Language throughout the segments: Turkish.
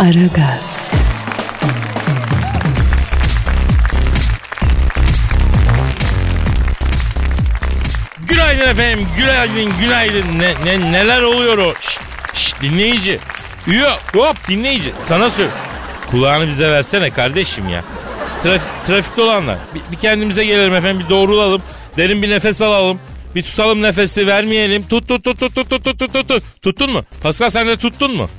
Aragaz, Günaydın efendim, günaydın, günaydın. Ne, ne, neler oluyor o? Şşt, şşt, dinleyici. Yok, hop dinleyici. Sana sor. Kulağını bize versene kardeşim ya. Trafik, trafikte olanlar. Bir, bir kendimize gelelim efendim, bir doğrulalım. Derin bir nefes alalım. Bir tutalım nefesi vermeyelim. Tut tut tut tut tut tut tut tut tut. Tuttun mu? Pascal sen de tuttun mu?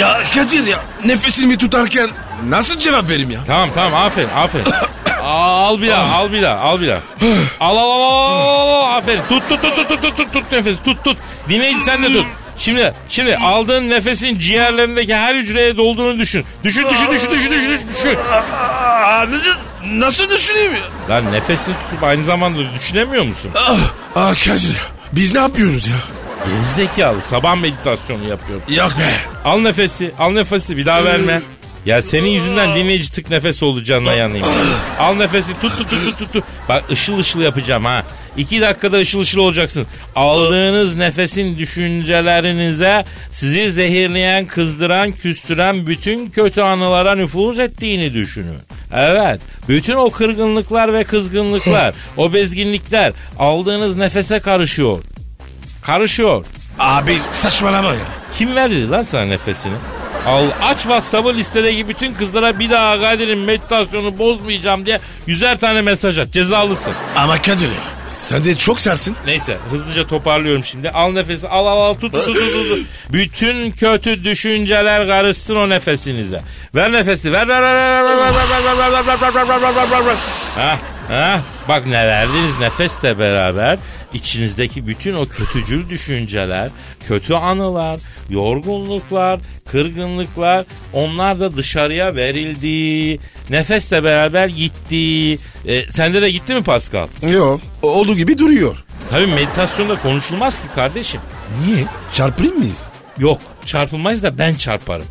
Ya Kadir ya nefesimi tutarken nasıl cevap vereyim ya? Tamam tamam aferin aferin. Aa, al bir daha al bir daha al bir daha. Al al al al al, aferin. Tut tut tut tut tut tut tut tut nefes tut tut. Dinleyici sen de tut. Şimdi şimdi aldığın nefesin ciğerlerindeki her hücreye dolduğunu düşün. Düşün düşün düşün düşün düşün düşün. nasıl düşüneyim ya? Lan nefesini tutup aynı zamanda düşünemiyor musun? Ah, ah Kadir biz ne yapıyoruz ya? Gerizekalı sabah meditasyonu yapıyorum. Yok be. Al nefesi al nefesi bir daha verme. Ya senin yüzünden dinleyici tık nefes oldu canına yanayım. Al nefesi tut tut tut tut tut, tut. Bak ışıl ışıl yapacağım ha. İki dakikada ışıl ışıl olacaksın. Aldığınız nefesin düşüncelerinize sizi zehirleyen, kızdıran, küstüren bütün kötü anılara nüfuz ettiğini düşünün. Evet. Bütün o kırgınlıklar ve kızgınlıklar, o bezginlikler aldığınız nefese karışıyor. Karışıyor. Abi saçmalama ya. Kim verdi lan sana nefesini? Al aç WhatsApp'ı listedeki bütün kızlara bir daha Kadir'in meditasyonu bozmayacağım diye yüzer tane mesaj at. Cezalısın. Ama Kadir ya sen de çok sersin. Neyse hızlıca toparlıyorum şimdi. Al nefesi al al al tut tut tut tut. tut. Bütün kötü düşünceler karışsın o nefesinize. Ver nefesi ver ver ver ver ver ver ver ver ver ver ver ver ver ver ver ver. Hah bak ne verdiniz nefesle beraber içinizdeki bütün o kötücül düşünceler, kötü anılar, yorgunluklar, kırgınlıklar onlar da dışarıya verildi. Nefesle beraber gitti. E, sende de gitti mi Pascal? Yok olduğu gibi duruyor. Tabii meditasyonda konuşulmaz ki kardeşim. Niye? Çarpılır mıyız? Yok çarpılmayız da ben çarparım.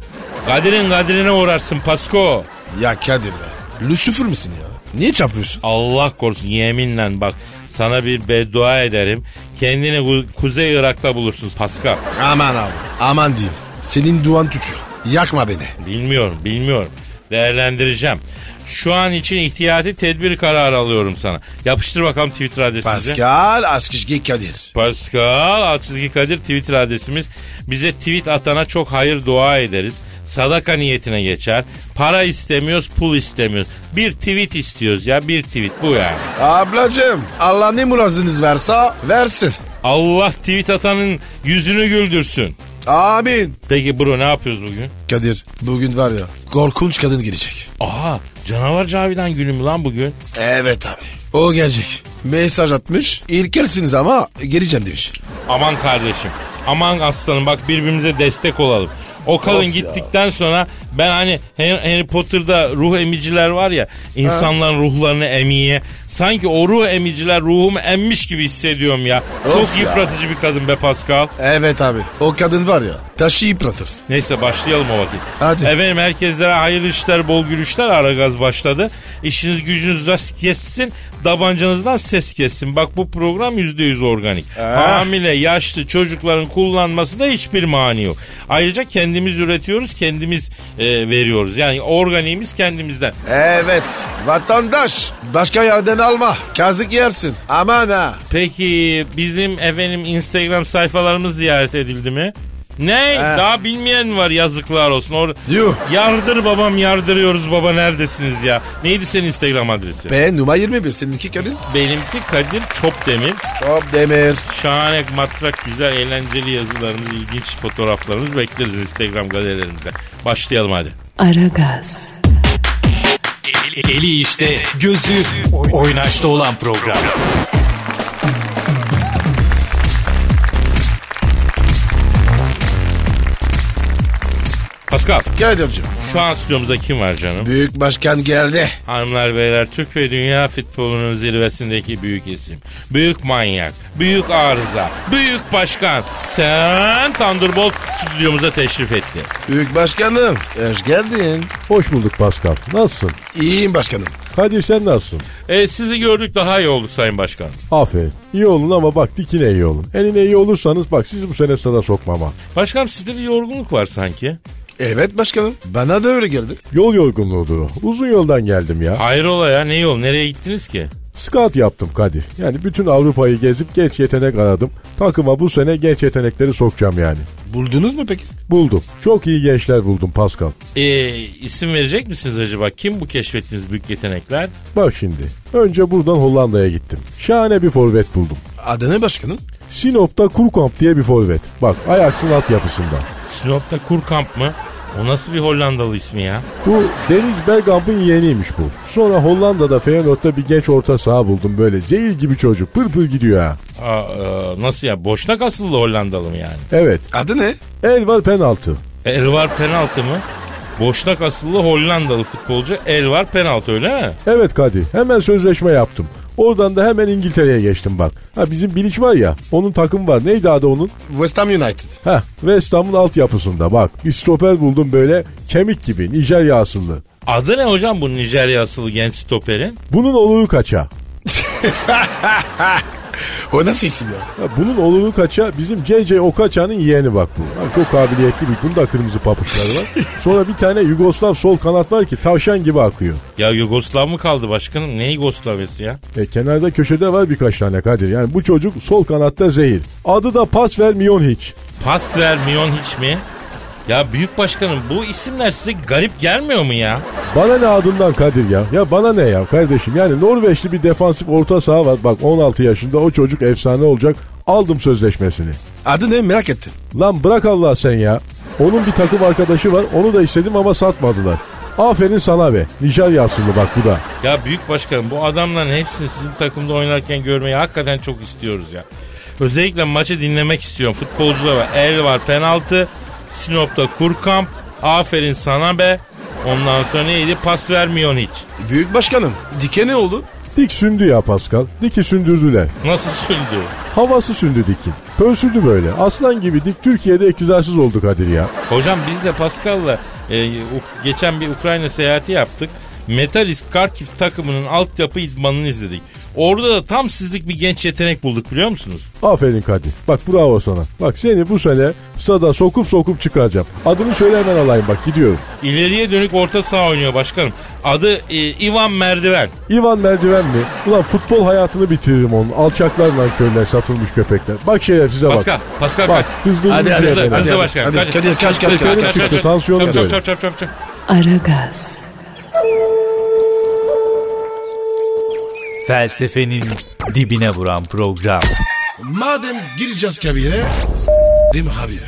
Kadir'in kadirine uğrarsın Pasko. Ya Kadir be. Lucifer misin ya? Niye çarpıyorsun? Allah korusun yeminle bak sana bir beddua ederim. Kendini Ku- Kuzey Irak'ta bulursun Pascal. Aman abi. Aman diyeyim. Senin duan tutuyor. Yakma beni. Bilmiyorum bilmiyorum. Değerlendireceğim. Şu an için ihtiyati tedbir kararı alıyorum sana. Yapıştır bakalım Twitter adresimizi. Pascal Askışgi Kadir. Pascal Altçizgi Kadir Twitter adresimiz. Bize tweet atana çok hayır dua ederiz. Sadaka niyetine geçer. Para istemiyoruz, pul istemiyoruz. Bir tweet istiyoruz ya, bir tweet bu yani. Ablacığım Allah ne muradınız varsa versin. Allah tweet atanın yüzünü güldürsün. Amin. Peki bro ne yapıyoruz bugün? Kadir bugün var ya korkunç kadın gelecek. Aha canavar Cavidan günü mü lan bugün? Evet abi. O gelecek. Mesaj atmış. İlkersiniz ama geleceğim demiş. Aman kardeşim. Aman aslanım bak birbirimize destek olalım. O kadın Of ya. gittikten sonra ben hani Harry Potter'da ruh emiciler var ya insanların ruhlarını emiye. Sanki o ruh emiciler ruhumu emmiş gibi hissediyorum ya. Of Çok ya. yıpratıcı bir kadın be Pascal. Evet abi. O kadın var ya taşı yıpratır. Neyse başlayalım o vakit. Hadi. Efendim herkeslere hayırlı işler, bol gülüşler. Ara gaz başladı. İşiniz gücünüz rast kessin. Tabancanızdan ses kessin. Bak bu program yüzde yüz organik. Hamile, yaşlı çocukların kullanmasında hiçbir mani yok. Ayrıca kendimiz üretiyoruz, kendimiz e, veriyoruz. Yani organiğimiz kendimizden. Evet vatandaş başka yerden alma. Kazık yersin. Aman ha. Peki bizim efendim Instagram sayfalarımız ziyaret edildi mi? Ne? Daha bilmeyen var yazıklar olsun. Or Yuh. Yardır babam yardırıyoruz baba neredesiniz ya? Neydi senin Instagram adresi? Ben numara 21 seninki Kadir. Benimki Kadir Çopdemir. Çok demir. Şahane, matrak, güzel, eğlenceli yazılarımız, ilginç fotoğraflarımız bekleriz Instagram galerilerimize. Başlayalım hadi. Aragaz, Eli işte, gözü oynaşta olan program. Pascal Kadir'cim. şu an stüdyomuza kim var canım? Büyük başkan geldi. Hanımlar beyler Türk ve dünya futbolunun zirvesindeki büyük isim. Büyük manyak, büyük arıza, büyük başkan. Sen Thunderbolt stüdyomuza teşrif etti. Büyük başkanım. Hoş geldin. Hoş bulduk Pascal. Nasılsın? İyiyim başkanım. Kadir sen nasılsın? E, sizi gördük daha iyi olduk Sayın Başkan. Aferin. İyi olun ama bak dikine iyi olun. Eline iyi olursanız bak sizi bu sene sana sokmama. Başkanım sizde bir yorgunluk var sanki. Evet başkanım. Bana da öyle geldi. Yol yorgunluğudur o. Uzun yoldan geldim ya. Hayrola ya ne yol nereye gittiniz ki? Scout yaptım Kadir. Yani bütün Avrupa'yı gezip genç yetenek aradım. Takıma bu sene genç yetenekleri sokacağım yani. Buldunuz mu peki? Buldum. Çok iyi gençler buldum Pascal. E, isim verecek misiniz acaba? Kim bu keşfettiğiniz büyük yetenekler? Bak şimdi. Önce buradan Hollanda'ya gittim. Şahane bir forvet buldum. Adı ne başkanım? Sinop'ta Kurkamp diye bir forvet. Bak Ajax'ın altyapısında. Sinop'ta Kurkamp mı? O nasıl bir Hollandalı ismi ya? Bu Deniz Bergkamp'ın yeğeniymiş bu. Sonra Hollanda'da Feyenoord'da bir genç orta saha buldum böyle. Zehir gibi çocuk. Pır pır gidiyor ha. Aa, e, nasıl ya? Boşnak asıllı Hollandalı mı yani? Evet. Adı ne? El var penaltı. Elvar penaltı mı? Boşnak asıllı Hollandalı futbolcu Elvar penaltı öyle mi? Evet Kadir. Hemen sözleşme yaptım. Oradan da hemen İngiltere'ye geçtim bak. Ha bizim Bilic var ya. Onun takım var. Neydi adı onun? West Ham United. Heh West Ham'ın altyapısında bak. Bir stoper buldum böyle kemik gibi Nijerya asıllı. Adı ne hocam bu Nijerya asıllı genç stoperin? Bunun oluğu kaça? O nasıl isim ya? Ha, bunun oluğu kaça bizim CC Okaça'nın yeğeni bak bu. Ha, çok kabiliyetli bir. Bunda kırmızı papuçları var. Sonra bir tane Yugoslav sol kanat var ki tavşan gibi akıyor. Ya Yugoslav mı kaldı başkanım? Ne Yugoslavyası ya? E, kenarda köşede var birkaç tane Kadir. Yani bu çocuk sol kanatta zehir. Adı da pas ver Miyon hiç. Pas ver Mion hiç mi? Ya büyük başkanım bu isimler size garip gelmiyor mu ya? Bana ne adından Kadir ya? Ya bana ne ya kardeşim? Yani Norveçli bir defansif orta saha var. Bak 16 yaşında o çocuk efsane olacak. Aldım sözleşmesini. Adı ne merak ettim. Lan bırak Allah sen ya. Onun bir takım arkadaşı var. Onu da istedim ama satmadılar. Aferin sana be. Nijerya asıllı bak bu da. Ya büyük başkanım bu adamların hepsini sizin takımda oynarken görmeyi hakikaten çok istiyoruz ya. Özellikle maçı dinlemek istiyorum. Futbolcular var. El var penaltı. Sinop'ta Kurkamp. Aferin sana be. Ondan sonra neydi? Pas vermiyorsun hiç. Büyük başkanım. Dike ne oldu? Dik sündü ya Pascal. Diki sündürdüler. Nasıl sündü? Havası sündü Dik'in. Pörsüdü böyle. Aslan gibi Dik Türkiye'de iktidarsız oldu Kadir ya. Hocam biz de Pascal'la e, geçen bir Ukrayna seyahati yaptık. Metalist Kharkiv takımının altyapı idmanını izledik. Orada da tam sizlik bir genç yetenek bulduk biliyor musunuz? Aferin Kadir. Bak bravo sana. Bak seni bu sene sada sokup sokup çıkaracağım. Adını söyle hemen alayım bak gidiyorum. İleriye dönük orta saha oynuyor başkanım. Adı e, Ivan Merdiven. İvan Merdiven mi? Ulan futbol hayatını bitiririm onun. Alçaklarla köyler satılmış köpekler. Bak şerefsize bak. Pascal, Pascal Bak kaç. hızlı Hadi, hızlı hadi, hızlı. hadi, Hızlı hadi, başkanım. hadi. kaç. Kadir, kaç, kaç, kaç, kaç. çıktı, tansiyonu Çap, böyle. çap, çap, çap, çap. Aragaz, Felsefenin dibine vuran program. Madem gireceğiz kabire. S**rim abi.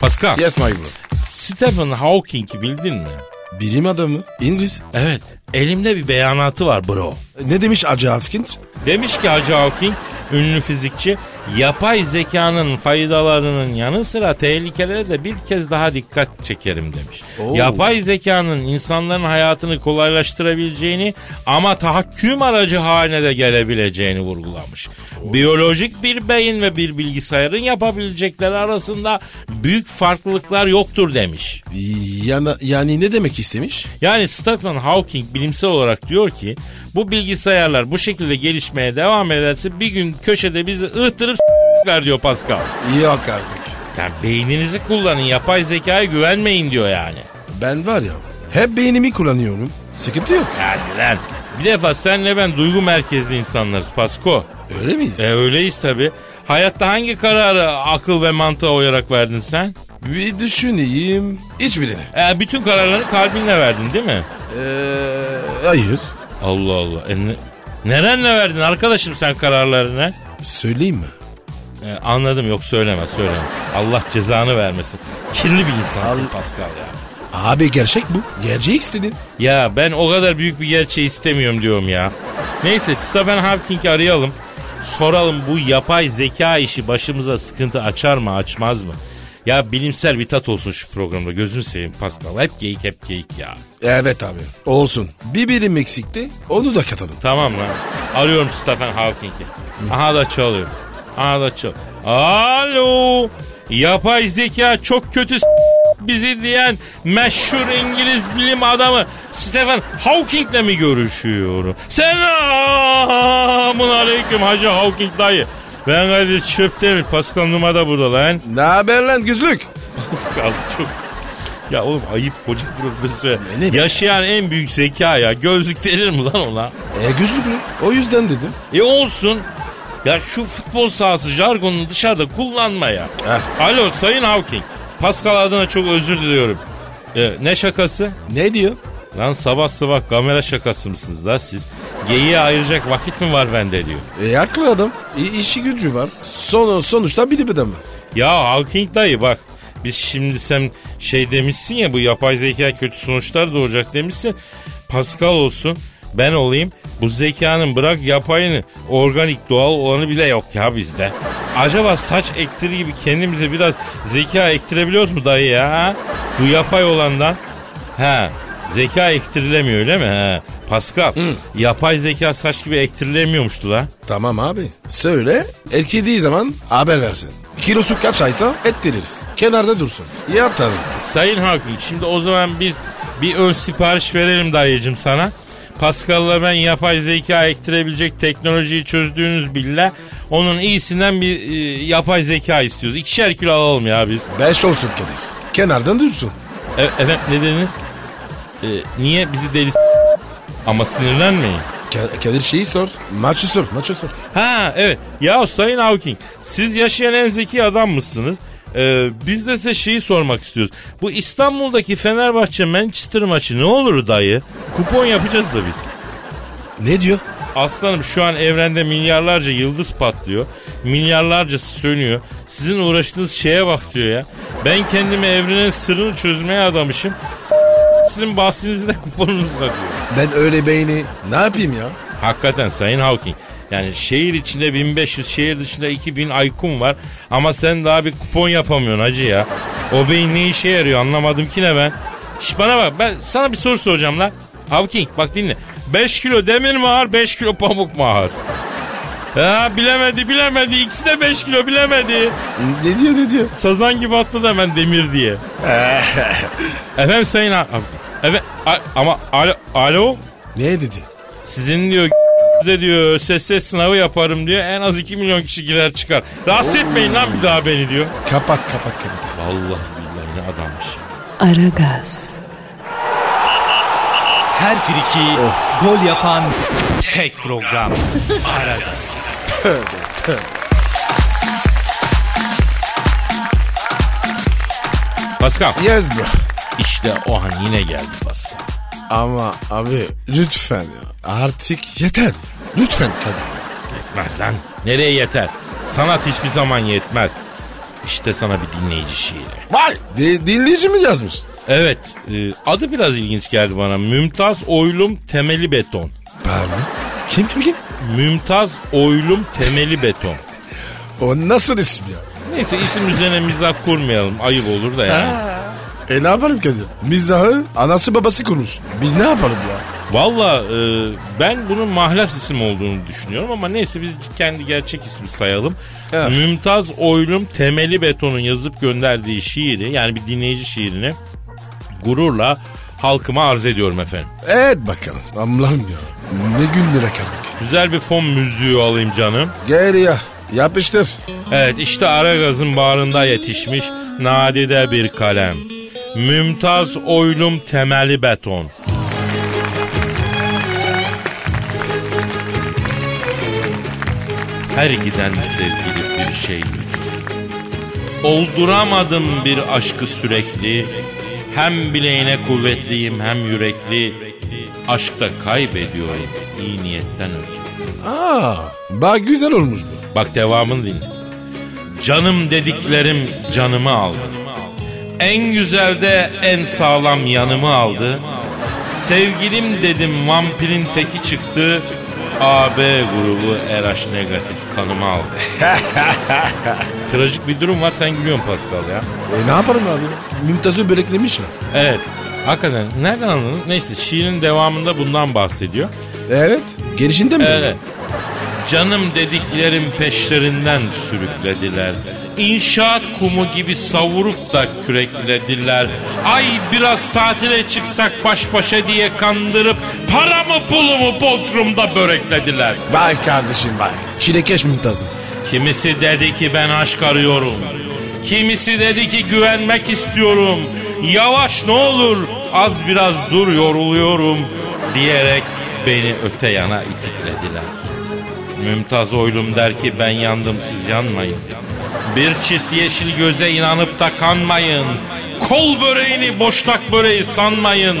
Pascal, Yes my bro. Stephen Hawking'i bildin mi? Bilim adamı. İngiliz. Evet, elimde bir beyanatı var bro. Ne demiş Hacı Hafkin? Demiş ki Hacı Hawking, ünlü fizikçi, yapay zekanın faydalarının yanı sıra tehlikelere de bir kez daha dikkat çekerim demiş. Yapay zekanın insanların hayatını kolaylaştırabileceğini ama tahakküm aracı haline de gelebileceğini vurgulamış. Biyolojik bir beyin ve bir bilgisayarın yapabilecekleri arasında büyük farklılıklar yoktur demiş. Yani, yani ne demek istemiş? Yani Stephen Hawking bilimsel olarak diyor ki bu bilgisayarlar bu şekilde gelişmeye devam ederse bir gün köşede bizi ıhtırıp s**ler diyor Pascal. Yok artık. Yani beyninizi kullanın yapay zekaya güvenmeyin diyor yani. Ben var ya hep beynimi kullanıyorum. Sıkıntı yok. Hadi lan. Bir defa senle ben duygu merkezli insanlarız Pasko. Öyle miyiz? E öyleyiz tabi. Hayatta hangi kararı akıl ve mantığa uyarak verdin sen? Bir düşüneyim. Hiçbirini. E, bütün kararlarını kalbinle verdin değil mi? Ee, hayır. Allah Allah. E, ne, nerenle verdin arkadaşım sen kararlarını? Söyleyeyim mi? E, anladım yok söyleme söyleme. Allah cezanı vermesin. Kirli bir insansın Pascal ya. Abi gerçek bu. Gerçeği istedin. Ya ben o kadar büyük bir gerçeği istemiyorum diyorum ya. Neyse Stephen Hawking'i arayalım. Soralım bu yapay zeka işi başımıza sıkıntı açar mı açmaz mı? Ya bilimsel bir tat olsun şu programda gözünü seveyim Pascal. Hep geyik hep geyik ya. Evet abi. Olsun. Bir birim eksikti. Onu da katalım. Tamam lan. Arıyorum Stephen Hawking'i. Aha da çalıyor. Aha da çal. Alo. Yapay zeka çok kötü s- bizi diyen meşhur İngiliz bilim adamı Stephen Hawking'le mi görüşüyorum? Selamun aleyküm Hacı Hawking dayı. Ben Kadir Çöptemir. Pascal Numa da burada lan. Ne haber lan güzlük? Pascal çok... Ya oğlum ayıp koca profesör. Ne- ne- Yaşayan en büyük zeka ya. Gözlük verir mi lan ona? E güzlük mü? O yüzden dedim. E olsun. Ya şu futbol sahası jargonunu dışarıda kullanma ya. Eh. Alo Sayın Hawking. Pascal adına çok özür diliyorum. E, ne şakası? Ne diyor? Lan sabah sabah kamera şakası mısınız la siz? Geyiğe ayıracak vakit mi var bende diyor. E haklı adam. İ- işi gücü var. Son, sonuçta bilim adamı. Ya Hawking dayı bak. Biz şimdi sen şey demişsin ya bu yapay zeka kötü sonuçlar doğacak demişsin. Pascal olsun ben olayım. Bu zekanın bırak yapayını organik doğal olanı bile yok ya bizde. Acaba saç ektiri gibi kendimize biraz zeka ektirebiliyoruz mu dayı ya? Bu yapay olandan. He zeka ektirilemiyor öyle mi? He. Pascal yapay zeka saç gibi ektirilemiyormuştu la. Tamam abi. Söyle. Erkediği zaman haber versin. Kilosu kaç aysa ettiririz. Kenarda dursun. Yatar. Sayın Hawking şimdi o zaman biz bir ön sipariş verelim dayıcım sana. Pascal'la ben yapay zeka ektirebilecek teknolojiyi çözdüğünüz billah onun iyisinden bir e, yapay zeka istiyoruz. İkişer kilo alalım ya biz. Beş olsun Kadir. Kenardan dursun. E, efendim ne dediniz? E, niye bizi deli ama sinirlenmeyin. Ka- Kadir şeyi sor. Maçı sor. Maçı sor. Ha evet. Ya Sayın Hawking siz yaşayan en zeki adam mısınız? Ee, biz de size şeyi sormak istiyoruz. Bu İstanbul'daki Fenerbahçe Manchester maçı ne olur dayı? Kupon yapacağız da biz. Ne diyor? Aslanım şu an evrende milyarlarca yıldız patlıyor. Milyarlarcası sönüyor. Sizin uğraştığınız şeye bak diyor ya. Ben kendimi evrenin sırrını çözmeye adamışım. Sizin bahsinizde kuponunuza diyor. Ben öyle beyni ne yapayım ya? Hakikaten Sayın Hawking. Yani şehir içinde 1500, şehir dışında 2000 aykun var. Ama sen daha bir kupon yapamıyorsun hacı ya. O beyin ne işe yarıyor anlamadım ki ne ben. Şş bana bak ben sana bir soru soracağım lan. Hawking bak dinle. 5 kilo demir mi ağır 5 kilo pamuk mu ağır? Ha bilemedi bilemedi ikisi de 5 kilo bilemedi. Ne diyor ne diyor? Sazan gibi atladı hemen demir diye. Efendim Sayın Hawking. Evet ama alo, alo Ne dedi? sizin diyor de diyor ses sınavı yaparım diyor. En az 2 milyon kişi girer çıkar. Rahatsız etmeyin lan bir daha beni diyor. Kapat kapat kapat. Vallahi billahi ne adammış. Aragaz, Her friki gol yapan tek program. Aragaz. Pascal Yes bro. işte o an yine geldi Pascal. Ama abi lütfen ya. Artık yeter. Lütfen Kadir. Yetmez lan. Nereye yeter? Sanat hiçbir zaman yetmez. İşte sana bir dinleyici şiiri. Vay. Di- dinleyici mi yazmış? Evet e, adı biraz ilginç geldi bana. Mümtaz Oylum Temeli Beton. Pardon. Kim kim kim? Mümtaz Oylum Temeli Beton. O nasıl isim ya? Neyse isim üzerine mizah kurmayalım. Ayıp olur da yani. E ne yapalım Kadir? Mizahı anası babası kurmuş. Biz ne yapalım ya? Valla e, ben bunun mahlas isim olduğunu düşünüyorum ama neyse biz kendi gerçek ismi sayalım. Evet. Mümtaz Oylum Temeli Beton'un yazıp gönderdiği şiiri yani bir dinleyici şiirini gururla halkıma arz ediyorum efendim. Evet bakalım. Allah'ım ya. Ne günlere kaldık. Güzel bir fon müziği alayım canım. Gel ya. Yapıştır. Evet işte Aragaz'ın bağrında yetişmiş nadide bir kalem. Mümtaz Oylum Temeli Beton. Her giden sevgili bir şeydir. Olduramadım bir aşkı sürekli. Hem bileğine kuvvetliyim hem yürekli. Aşkta kaybediyorum iyi niyetten ötürü. Aa, bak güzel olmuş bu. Bak devamını dinle. Canım dediklerim canımı aldı. En güzel de en sağlam yanımı aldı. Sevgilim dedim vampirin teki çıktı. AB grubu RH negatif kanımı aldı. Trajik bir durum var sen gülüyorsun Pascal ya. E ne yaparım abi? Mümtaz'ı böreklemişler. Evet. Hakikaten nereden anladın? Neyse şiirin devamında bundan bahsediyor. Evet. Gelişinde mi? Evet. Canım dediklerim peşlerinden sürüklediler. İnşaat kumu gibi savurup da küreklediler. Ay biraz tatile çıksak baş başa diye kandırıp paramı pulumu Bodrum'da böreklediler. Vay kardeşim vay. Çilekeş Mümtaz'ım. Kimisi dedi ki ben aşk arıyorum. Kimisi dedi ki güvenmek istiyorum. Yavaş ne olur az biraz dur yoruluyorum diyerek beni öte yana itiklediler. Mümtaz oylum der ki ben yandım siz yanmayın. Bir çift yeşil göze inanıp da kanmayın. Kol böreğini boşnak böreği sanmayın.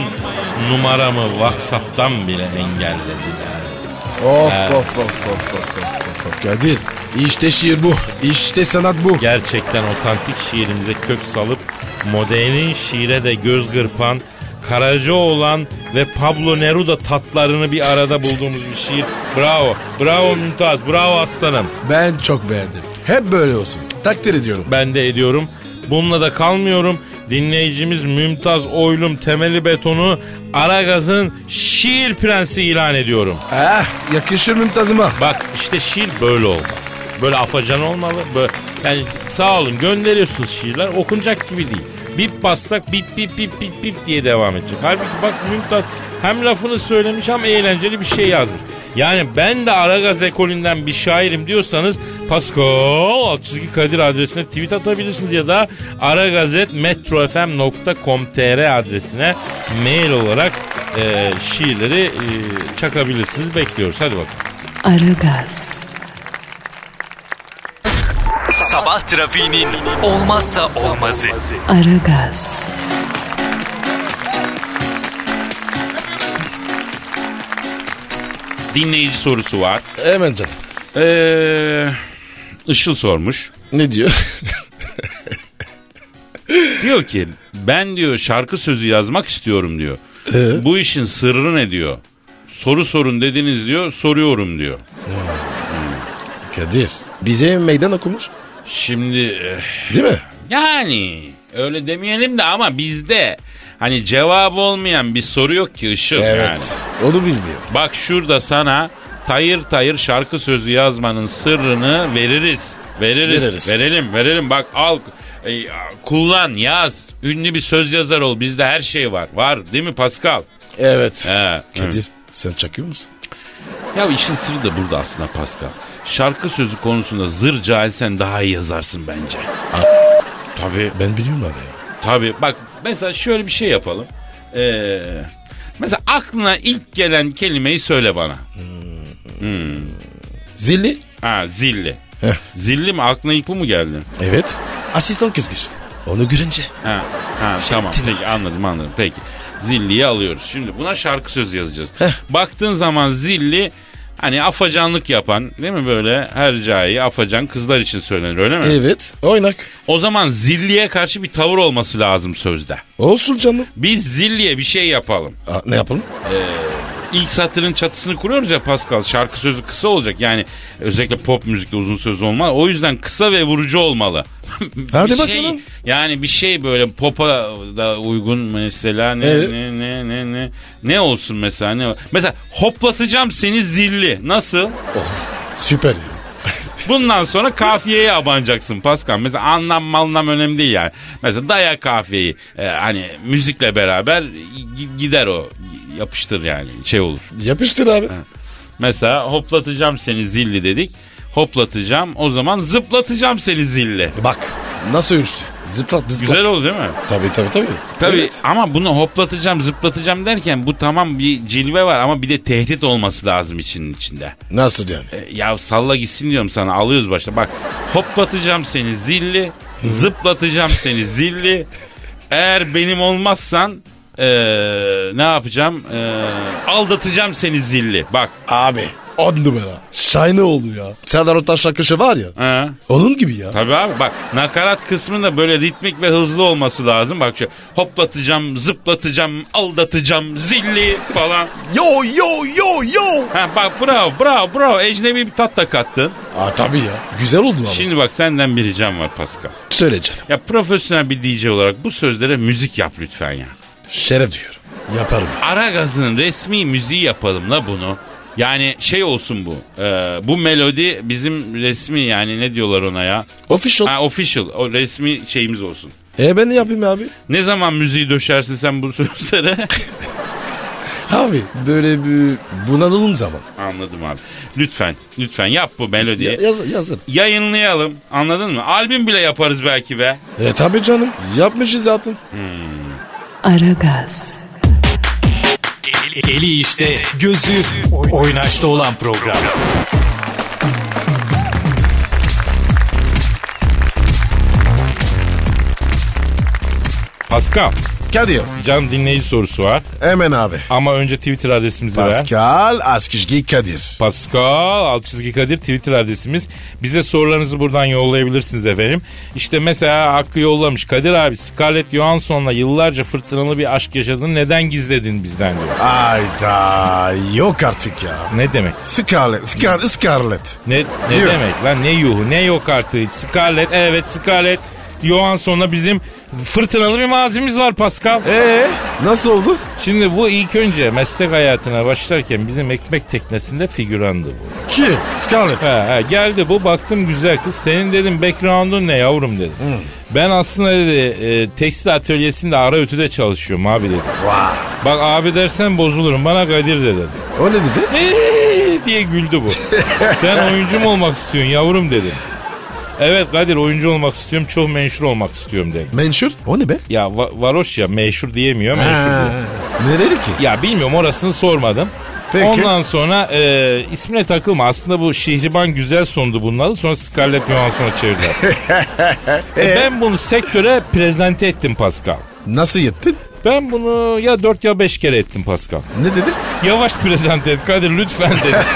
Numaramı Whatsapp'tan bile engellediler. Of of of of of of of of. Kadir işte şiir bu. İşte sanat bu. Gerçekten otantik şiirimize kök salıp modernin şiire de göz kırpan Karacaoğlan ve Pablo Neruda tatlarını bir arada bulduğumuz bir şiir. Bravo. Bravo Mümtaz. Bravo aslanım. Ben çok beğendim. Hep böyle olsun. Takdir ediyorum. Ben de ediyorum. Bununla da kalmıyorum. Dinleyicimiz Mümtaz Oylum Temeli Betonu Aragaz'ın şiir prensi ilan ediyorum. Ah yakışır Mümtaz'ıma. Bak işte şiir böyle olmalı. Böyle afacan olmalı. Böyle, yani sağ olun gönderiyorsunuz şiirler okunacak gibi değil. Bip bassak bip bip bip bip bip diye devam edecek. Halbuki bak Mümtaz hem lafını söylemiş hem eğlenceli bir şey yazmış. Yani ben de Aragaz ekolünden bir şairim diyorsanız Pascal alt çizgi Kadir adresine tweet atabilirsiniz ya da aragazetmetrofm.com.tr adresine mail olarak e, şiirleri e, çakabilirsiniz. Bekliyoruz. Hadi bakalım. Aragaz, Sabah trafiğinin olmazsa olmazı. Aragaz, Dinleyici sorusu var. Hemen canım. Ee, Işıl sormuş. Ne diyor? Diyor ki ben diyor şarkı sözü yazmak istiyorum diyor. Bu işin sırrı ne diyor? Soru sorun dediniz diyor soruyorum diyor. Kadir bize meydan okumuş. Şimdi eh, Değil mi? yani öyle demeyelim de ama bizde hani cevabı olmayan bir soru yok ki Işıl yani. Evet. Onu bilmiyor. Bak şurada sana tayır tayır şarkı sözü yazmanın sırrını veririz. Veririz. Veririz. Verelim verelim bak al e, kullan yaz. Ünlü bir söz yazar ol. Bizde her şey var. Var değil mi Pascal? Evet. He, Kadir sen çakıyor musun? Ya işin sırrı da burada aslında Pascal. Şarkı sözü konusunda zır cahilsen daha iyi yazarsın bence. Tabii. Ben biliyorum abi ya. Tabii. Bak mesela şöyle bir şey yapalım. Ee, mesela aklına ilk gelen kelimeyi söyle bana. Zilli? Ha zilli. Heh. Zilli mi? Aklına ilk bu mu geldi? Evet. Asistan kızgış. Onu görünce. Ha, ha tamam ettin peki anladım anladım peki. Zilliyi alıyoruz. Şimdi buna şarkı sözü yazacağız. Heh. Baktığın zaman zilli hani afacanlık yapan değil mi böyle her cahil afacan kızlar için söylenir öyle mi? Evet. Oynak. O zaman zilliye karşı bir tavır olması lazım sözde. Olsun canım. Biz zilliye bir şey yapalım. Aa, ne yapalım? İlk satırın çatısını kuruyoruz ya Pascal. Şarkı sözü kısa olacak. Yani özellikle pop müzikte uzun söz olmaz. O yüzden kısa ve vurucu olmalı. Hadi Bir bakalım. Şey, yani bir şey böyle pop'a da uygun mesela ne Evet. ne ne ne ne ne olsun mesela ne mesela hoplatacağım seni zilli nasıl Süper ya. Bundan sonra kafiyeye abanacaksın Pascal mesela anlam anlam önemli değil yani mesela daya kafiyeyi Ee, hani müzikle beraber gi- gider o yapıştır yani şey olur Yapıştır abi. Mesela hoplatacağım seni zilli dedik. Hoplatacağım o zaman zıplatacağım seni zilli. Bak nasıl ölçtü. Zıplat zıplat. Güzel oldu değil mi? Tabii tabii tabii. Tabii Evet. ama bunu hoplatacağım zıplatacağım derken bu tamam bir cilve var ama bir de tehdit olması lazım içinin içinde. Nasıl yani? E, ya salla gitsin diyorum sana alıyoruz başta bak hoplatacağım seni zilli zıplatacağım seni zilli eğer benim olmazsan e, ne yapacağım E, aldatacağım seni zilli bak Abi On numara. Şahane oldu ya. Serdar Ortaç şarkısı var ya. Ha. Onun gibi ya. Tabii abi bak nakarat kısmında böyle ritmik ve hızlı olması lazım. Bak şu hoplatacağım, zıplatacağım, aldatacağım, zilli falan. Yo yo yo yo. Ha bak bravo bravo bravo ecnebi bir tat da kattın. Aa tabii ya. Güzel oldu ama. Şimdi bak senden bir ricam var Pascal. Söyle canım. Ya profesyonel bir DJ olarak bu sözlere müzik yap lütfen ya. Şeref diyorum. Yaparım. Ara gazının resmi müziği yapalım la bunu. Yani şey olsun bu. e, bu melodi bizim resmi yani ne diyorlar ona ya? Official. Ha official. O resmi şeyimiz olsun. E ben ne yapayım abi? Ne zaman müziği döşersin sen bu sözlere? Abi böyle bir bunalım zaman. Anladım abi. Lütfen, lütfen yap bu melodiyi. Ya, yaz, yazır. Yayınlayalım. Anladın mı? Albüm bile yaparız belki be. E tabii canım. Yapmışız zaten. Aragaz, Eli işte, gözü oynaşta olan program. Pascal, Kadir. can dinleyici sorusu var. Hemen abi. Ama önce Twitter adresimizi ver. Pascal Askizgi Kadir. Pascal alt çizgi Kadir Twitter adresimiz. Bize sorularınızı buradan yollayabilirsiniz efendim. İşte mesela Hakkı yollamış. Kadir abi Scarlett Johansson'la yıllarca fırtınalı bir aşk yaşadın. Neden gizledin bizden diyor. Ayda yok artık ya. Ne demek? Scarlett, Scar Scarlett. Ne, ne Yok. demek lan ne yuhu ne yok artık. Scarlett evet Scarlett Johansson'la bizim fırtınalı bir mazimiz var Pascal. Ee nasıl oldu? Şimdi bu ilk önce meslek hayatına başlarken bizim ekmek teknesinde figürandı bu. Kim? Scarlett. He, he, geldi bu baktım güzel kız. Senin dedim background'un ne yavrum dedi. Ben aslında dedi e, tekstil atölyesinde ara ütüde çalışıyorum abi dedi. Vay. Bak abi dersen bozulurum bana Kadir de dedi. O ne dedi? Diye güldü bu. Sen oyuncu mu olmak istiyorsun yavrum dedi. Evet Kadir oyuncu olmak istiyorum çok menşur olmak istiyorum dedi. Menşur? O ne be? Ya va- varoş ya meşhur diyemiyor menşur diyor. nereli ki? Ya bilmiyorum orasını sormadım. Peki. Ondan sonra e, ismine takılma. Aslında bu Şehriban Güzel sondu bunun adı. Sonra Scarlett Johansson'a çevirdiler. E, ben bunu sektöre prezente ettim Pascal. Nasıl yettin? Ben bunu ya dört ya beş kere ettim Pascal. Ne dedi? Yavaş prezente et Kadir lütfen dedi.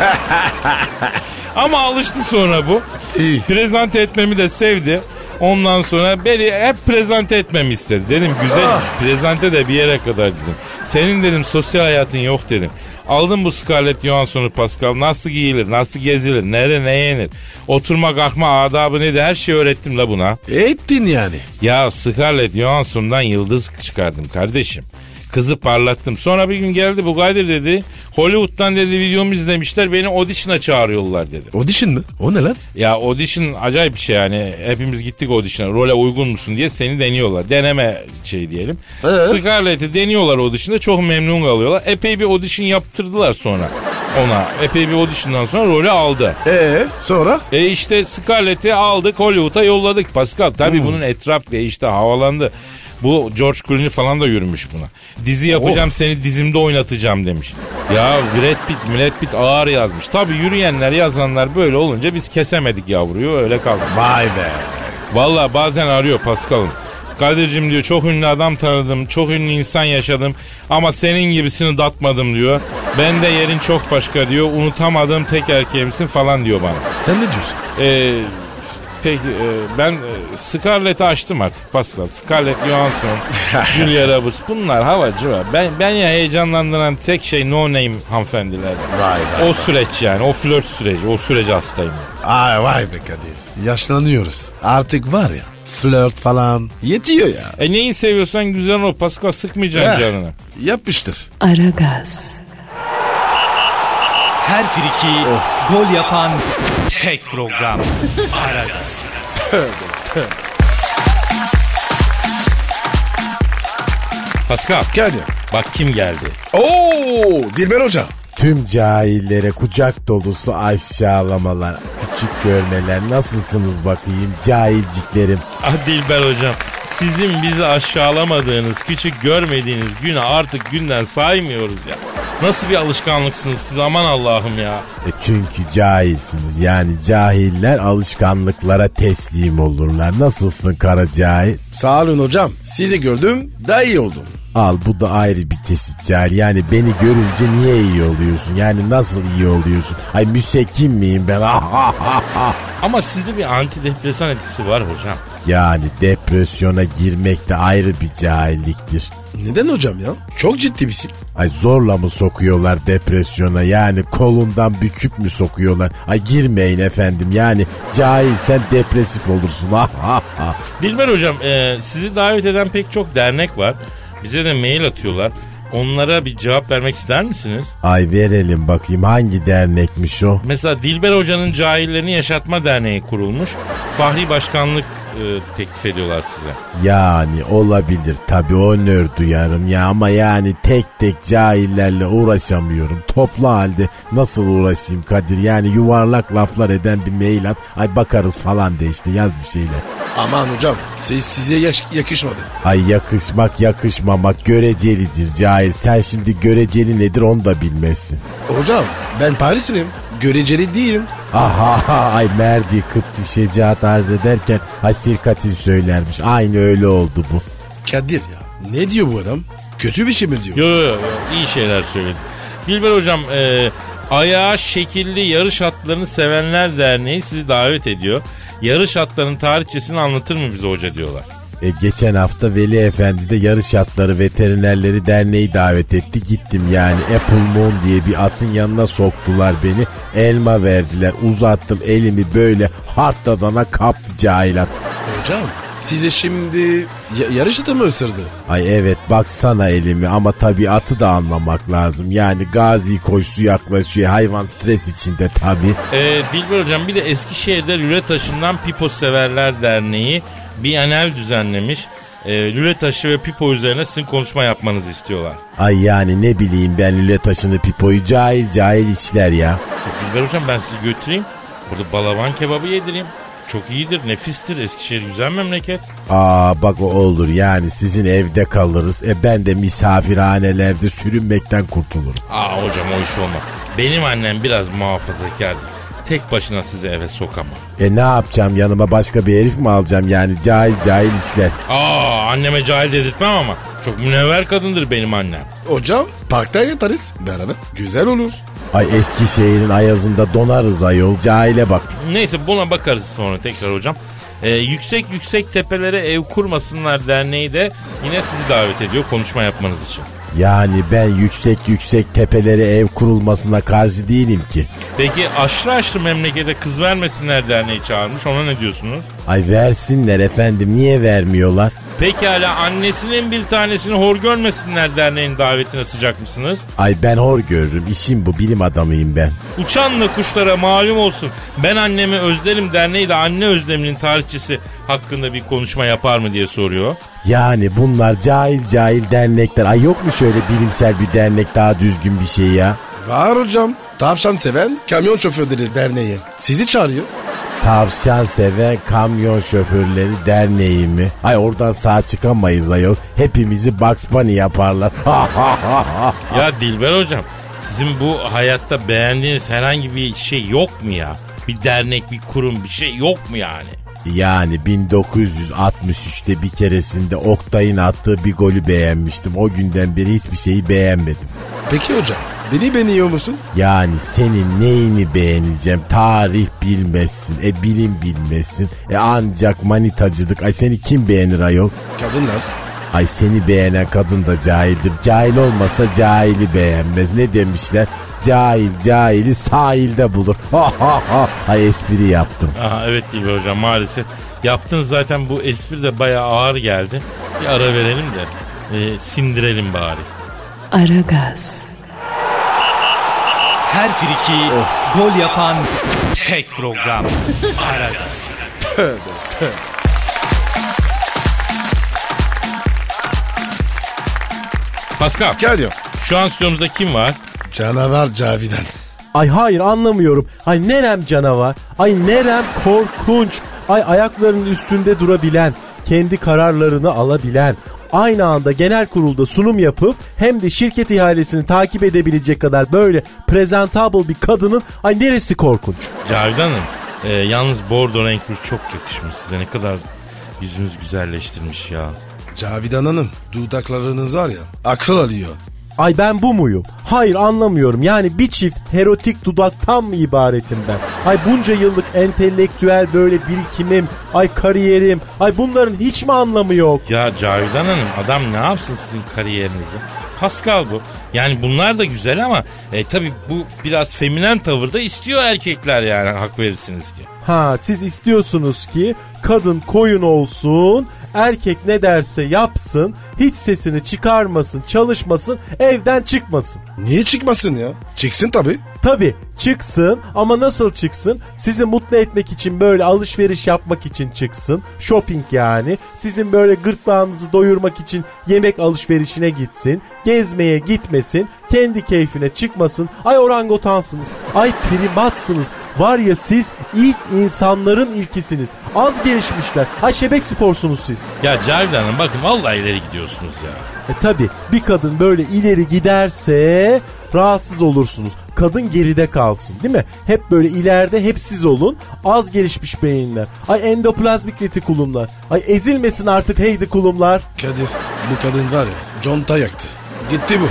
Ama alıştı sonra bu. İyi. Prezente etmemi de sevdi. Ondan sonra beni hep prezente etmemi istedi. Dedim güzel prezente de bir yere kadar dedim. Senin dedim sosyal hayatın yok dedim. Aldım bu Scarlett Johansson'u Pascal. Nasıl giyilir, nasıl gezilir, nerede ne yenir. Oturma kalkma adabı nedir her şeyi öğrettim la buna. Ettin yani. Ya Scarlett Johansson'dan yıldız çıkardım kardeşim. Kızı parlattım. Sonra bir gün geldi bu Kadir dedi. Hollywood'dan dedi videomu izlemişler beni audition'a çağırıyorlar dedi. Audition mı? O ne lan? Ya audition acayip bir şey yani. Hepimiz gittik audition'a. Role uygun musun diye seni deniyorlar. Deneme şey diyelim. Ee? Scarlett'i deniyorlar audition'da çok memnun kalıyorlar. Epey bir audition yaptırdılar sonra ona. Epey bir audition'dan sonra rolü aldı. Ee sonra? E işte Scarlett'i aldık Hollywood'a yolladık Pascal. Tabii Hmm. bunun etraf ve işte havalandı. Bu George Clooney falan da yürümüş buna. Dizi yapacağım Oh. seni dizimde oynatacağım demiş. Ya Brad Pitt, Brad Pitt ağır yazmış. Tabii yürüyenler yazanlar böyle olunca biz kesemedik yavruyu öyle kaldık. Vay be. Valla bazen arıyor Pascal'ım. Kadir'cim diyor çok ünlü adam tanıdım, çok ünlü insan yaşadım ama senin gibisini datmadım diyor. Ben de yerin çok başka diyor, unutamadığım tek erkeğimsin falan diyor bana. Sen ne diyorsun? Ee, peki e, ben e, Scarlett'i açtım artık Pascal. Scarlett Johansson, Julia Roberts bunlar havacı var. Ben, ben ya heyecanlandıran tek şey no name hanımefendiler. Vay be. O süreç yani o flört süreci o sürece hastayım. Ay vay be Kadir. Yaşlanıyoruz. Artık var ya flört falan yetiyor ya. E neyi seviyorsan güzel o Pascal sıkmayacaksın Eh. canını. Yapıştır. Aragaz, Her friki gol yapan tek program. Aragaz. Pascal Kadir. bak kim geldi. Oo Dilber Hoca. Tüm cahillere kucak dolusu aşağılamalar, küçük görmeler nasılsınız bakayım cahilciklerim. Ah Dilber hocam sizin bizi aşağılamadığınız küçük görmediğiniz günü artık günden saymıyoruz ya. Nasıl bir alışkanlıksınız siz aman Allah'ım ya. E çünkü cahilsiniz yani cahiller alışkanlıklara teslim olurlar. Nasılsın kara cahil? Sağ olun hocam. Sizi gördüm daha iyi oldum. Al bu da ayrı bir çeşit cahil. Yani beni görünce niye iyi oluyorsun? Yani nasıl iyi oluyorsun? Ay müsekkim miyim ben? Ama sizde bir antidepresan etkisi var hocam. Yani depresyona girmek de ayrı bir cahilliktir. Neden hocam ya? Çok ciddi bir şey. Ay zorla mı sokuyorlar depresyona? Yani kolundan büküp mü sokuyorlar? Ay girmeyin efendim. Yani cahil sen depresif olursun. Dilber hocam e, sizi davet eden pek çok dernek var. Bize de mail atıyorlar. Onlara bir cevap vermek ister misiniz? Ay verelim bakayım hangi dernekmiş o? Mesela Dilber Hoca'nın Cahillerini Yaşatma Derneği kurulmuş. Fahri başkanlık e, teklif ediyorlar size. Yani olabilir tabii onur duyarım ya ama yani tek tek cahillerle uğraşamıyorum. Toplu halde nasıl uğraşayım Kadir yani yuvarlak laflar eden bir mail at. Ay bakarız falan de işte yaz bir şeyler. Aman hocam siz, size yaş- yakışmadı. Ay yakışmak yakışmamak görecelidir cahil. Sen şimdi göreceli nedir onu da bilmezsin. Hocam ben Parisliyim. Göreceli değilim. Aha ay Merdi Kıpti şecaat arz ederken hasirkatin söylermiş. Aynı öyle oldu bu. Kadir ya ne diyor bu adam? Kötü bir şey mi diyor? Yo yo yo iyi şeyler söyledi. Dilber hocam e, ayağı şekilli yarış atlarını sevenler derneği sizi davet ediyor. Yarış atlarının tarihçesini anlatır mı bize hoca diyorlar. E, geçen hafta Veli Efendi de yarış atları veterinerleri derneği davet etti. Gittim yani Apple Moon diye bir atın yanına soktular beni. Elma verdiler uzattım elimi böyle hartladana kaptı cahil at. Hocam size şimdi ya- yarış atı mı ısırdı? Ay evet baksana elimi ama tabii atı da anlamak lazım. Yani gazi koşusu yaklaşıyor hayvan stres içinde tabii. E, Dilber hocam bir de Eskişehir'de lüle taşından Pipo Severler Derneği bir anel düzenlemiş. E, lüle taşı ve pipo üzerine sizin konuşma yapmanızı istiyorlar. Ay yani ne bileyim ben lüle taşını pipoyu cahil cahil içler ya. Dilber hocam ben sizi götüreyim. Burada balavan kebabı yedireyim. Çok iyidir, nefistir. Eskişehir güzel memleket. Aa bak o olur yani sizin evde kalırız. E ben de misafirhanelerde sürünmekten kurtulurum. Aa hocam o iş olmaz. Benim annem biraz muhafazakardır. Tek başına sizi eve sokamam. E ne yapacağım yanıma başka bir herif mi alacağım yani cahil cahil işler. Aa anneme cahil dedirtmem ama. Çok münevver kadındır benim annem. Hocam parkta yatarız beraber. Güzel olur. Ay Eskişehir'in ayazında donarız ayol cahile bak. Neyse buna bakarız sonra tekrar hocam. Ee, yüksek yüksek tepelere ev kurmasınlar derneği de yine sizi davet ediyor konuşma yapmanız için. Yani ben yüksek yüksek tepelere ev kurulmasına karşı değilim ki. Peki aşırı aşırı memlekete kız vermesinler derneği çağırmış ona ne diyorsunuz? Ay versinler efendim niye vermiyorlar? Pekala annesinin bir tanesini hor görmesinler derneğin davetine sıcak mısınız? Ay ben hor görürüm işim bu bilim adamıyım ben. Uçanla kuşlara malum olsun. Ben annemi özlerim derneği de anne özleminin tarihçisi hakkında bir konuşma yapar mı diye soruyor. Yani bunlar cahil cahil dernekler. Ay yok mu şöyle bilimsel bir dernek daha düzgün bir şey ya? Var hocam. Tavşan seven kamyon şoförleri derneği. Sizi çağırıyor. Tavşan seven kamyon şoförleri derneği mi? Ay oradan sağ çıkamayız ayol. Hepimizi Bugs Bunny yaparlar. Ya Dilber hocam sizin bu hayatta beğendiğiniz herhangi bir şey yok mu ya? Bir dernek, bir kurum bir şey yok mu yani? yani 1963'te bir keresinde Oktay'ın attığı bir golü beğenmiştim. O günden beri hiçbir şeyi beğenmedim. Peki hocam beni beğeniyor musun? Yani senin neyini beğeneceğim? Tarih bilmezsin. E bilim bilmezsin. E ancak manitacılık. Ay seni kim beğenir ayol? Kadınlar. Ay seni beğenen kadın da cahildir. Cahil olmasa cahili beğenmez. Ne demişler? Cahil cahili sahilde bulur. Ay espri yaptım. Aha evet Dilber hocam maalesef. Yaptığınız zaten bu espri de bayağı ağır geldi. Bir ara verelim de e, sindirelim bari. Aragaz, Her friki gol yapan tek program. Aragaz. Pascal Gel ya. şu an stüdyomuzda kim var? Canavar Cavidan. Ay hayır anlamıyorum. Ay nerem canavar. Ay nerem korkunç. Ay ayaklarının üstünde durabilen. Kendi kararlarını alabilen. Aynı anda genel kurulda sunum yapıp hem de şirket ihalesini takip edebilecek kadar böyle presentable bir kadının ay neresi korkunç? Cavidan Hanım. e, yalnız bordo renk ruj çok yakışmış size. Ne kadar yüzünüz güzelleştirmiş ya. Cavidan Hanım dudaklarınız var ya akıl alıyor. Ay ben bu muyum? Hayır anlamıyorum. Yani bir çift erotik dudaktan mı ibaretim ben? Ay bunca yıllık entelektüel böyle birikimim, ay kariyerim, ay bunların hiç mi anlamı yok? Ya Cavidan Hanım adam ne yapsın sizin kariyerinizi? Pascal bu. Yani bunlar da güzel ama e, tabi bu biraz feminen tavırda istiyor erkekler yani hak verirsiniz ki. Ha siz istiyorsunuz ki kadın koyun olsun, erkek ne derse yapsın, hiç sesini çıkarmasın, çalışmasın, evden çıkmasın. Niye çıkmasın ya? Çıksın tabii. Tabi çıksın ama nasıl çıksın? Sizi mutlu etmek için böyle alışveriş yapmak için çıksın. Shopping yani. Sizin böyle gırtlağınızı doyurmak için yemek alışverişine gitsin. Gezmeye gitmesin. Kendi keyfine çıkmasın. Ay orangotansınız. Ay primatsınız. Var ya siz ilk insanların ilkisiniz. Az gelişmişler. Ay şebek sporsunuz siz. Ya Cavidan Hanım bakın vallahi ileri gidiyorsunuz ya. E tabi bir kadın böyle ileri giderse rahatsız olursunuz. Kadın geride kalsın değil mi? Hep böyle ileride hep siz olun. Az gelişmiş beyinler. Ay endoplazmik retikulumlar. Ay ezilmesin artık heydi kulumlar. Kadir bu kadın var ya conta yaktı. Gitti bu.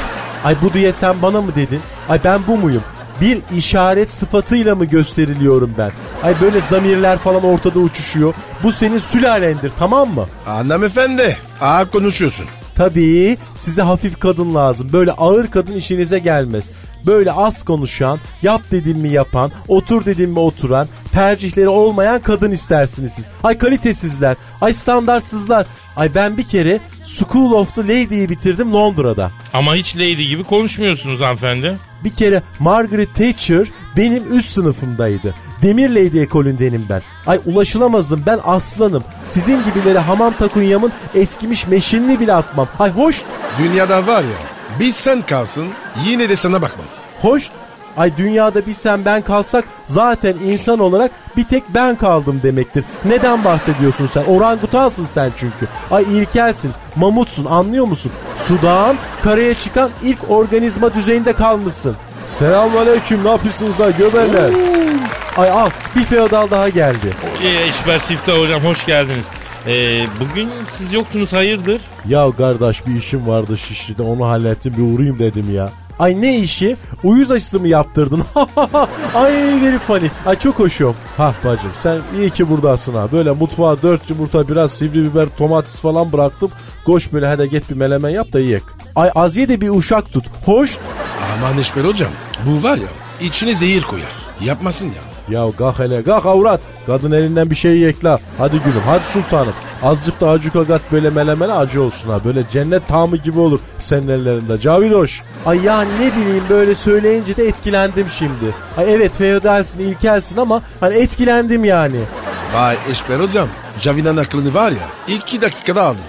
Ay bu diye sen bana mı dedin? Ay ben bu muyum? Bir işaret sıfatıyla mı gösteriliyorum ben? Ay böyle zamirler falan ortada uçuşuyor. Bu senin sülalendir tamam mı? Hanımefendi ağır konuşuyorsun. Tabii size hafif kadın lazım. Böyle ağır kadın işinize gelmez. Böyle az konuşan, yap dedim mi yapan, otur dedim mi oturan, tercihleri olmayan kadın istersiniz siz. Ay kalitesizler, ay standartsızlar. Ay ben bir kere School of the Lady'yi bitirdim Londra'da. Ama hiç lady gibi konuşmuyorsunuz hanımefendi. Bir kere Margaret Thatcher benim üst sınıfımdaydı. Demir Lady ekolündenim ben. Ay ulaşılamazım ben aslanım. Sizin gibilere hamam takunyamın eskimiş meşinini bile atmam. Ay hoş, Dünyada var ya biz sen kalsın yine de sana bakmam. hoş. Ay dünyada bir sen ben kalsak zaten insan olarak bir tek ben kaldım demektir. Neden bahsediyorsun sen? Orangutansın sen çünkü. Ay ilkelsin, mamutsun anlıyor musun? Sudan karaya çıkan ilk organizma düzeyinde kalmışsın. Selamünaleyküm ne yapıyorsunuz lan göberler? Ay al bir feodal daha geldi. Ee, İşber Siftah hocam hoş geldiniz. Ee, bugün siz yoktunuz hayırdır? Ya kardeş bir işim vardı Şişli'de onu hallettim bir uğrayayım dedim ya. Ay ne işi? Uyuz aşısı mı yaptırdın? Ay very funny. Ay çok hoşum. Hah bacım sen iyi ki buradasın ha. Böyle mutfağa dört yumurta biraz sivri biber domates falan bıraktım. Koş böyle hadi git bir melemen yap da yiyek. Ay az ye de bir uşak tut. Hoş. Aman Eşber hocam bu var ya içine zehir koyar. Yapmasın ya. Ya kalk hele kalk avrat. Kadın elinden bir şey yekla. Hadi gülüm hadi sultanım. Azıcık da acı kagat böyle melemene acı olsun ha. Böyle cennet tamı gibi olur senin ellerinde. Cavidoş. Ay ya ne bileyim böyle söyleyince de etkilendim şimdi. Ay evet feodalsin ilkelsin ama hani etkilendim yani. Vay Eşber hocam Cavidan aklını var ya iki dakikada aldın.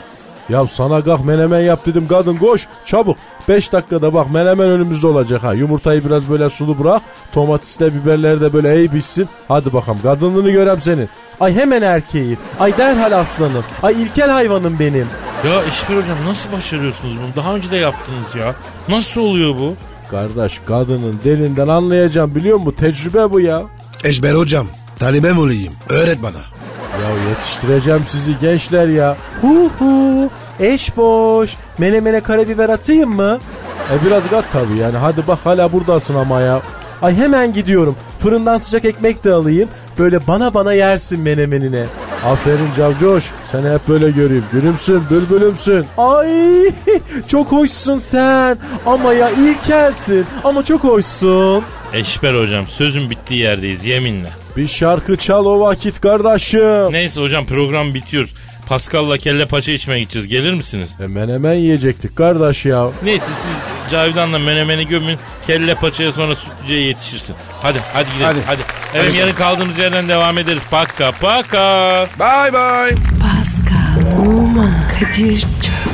Ya sana kalk menemen yap dedim kadın koş çabuk. 5 dakikada bak menemen önümüzde olacak ha. Yumurtayı biraz böyle sulu bırak. Domatesle biberleri de böyle iyi pişsin. Hadi bakalım kadınlığını görem senin. Ay hemen erkeği. Ay derhal aslanım. Ay ilkel hayvanım benim. Ya İşber hocam nasıl başarıyorsunuz bunu? Daha önce de yaptınız ya. Nasıl oluyor bu? Kardeş kadının delinden anlayacağım biliyor musun? Tecrübe bu ya. Eşber hocam talibem olayım öğret bana. Ya yetiştireceğim sizi gençler ya. Hu hu. Eş boş. Menemene karabiber atayım mı? E biraz kat tabii yani. Hadi bak hala buradasın ama ya. Ay hemen gidiyorum. Fırından sıcak ekmek de alayım. Böyle bana bana yersin menemenine. Aferin Cavcoş. Seni hep böyle göreyim. Gülümsün, bülbülümsün. Ay çok hoşsun sen. Ama ya ilkelsin. Ama çok hoşsun. Eşber hocam sözün bittiği yerdeyiz yeminle. Bir şarkı çal o vakit kardeşim. Neyse hocam program bitiyor. Pascal'la kelle paça içmeye gideceğiz. Gelir misiniz? E menemen yiyecektik kardeş ya. Neyse siz Cavidan'la menemeni gömün. Kelle paçaya sonra sütlüceye yetişirsin. Hadi hadi gidelim. Hadi. Hadi. Evet Hadi. yarın kaldığımız yerden devam ederiz. Paka paka. Bye bye. Pascal, Oman, Kadir çok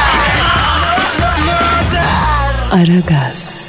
Aragaz.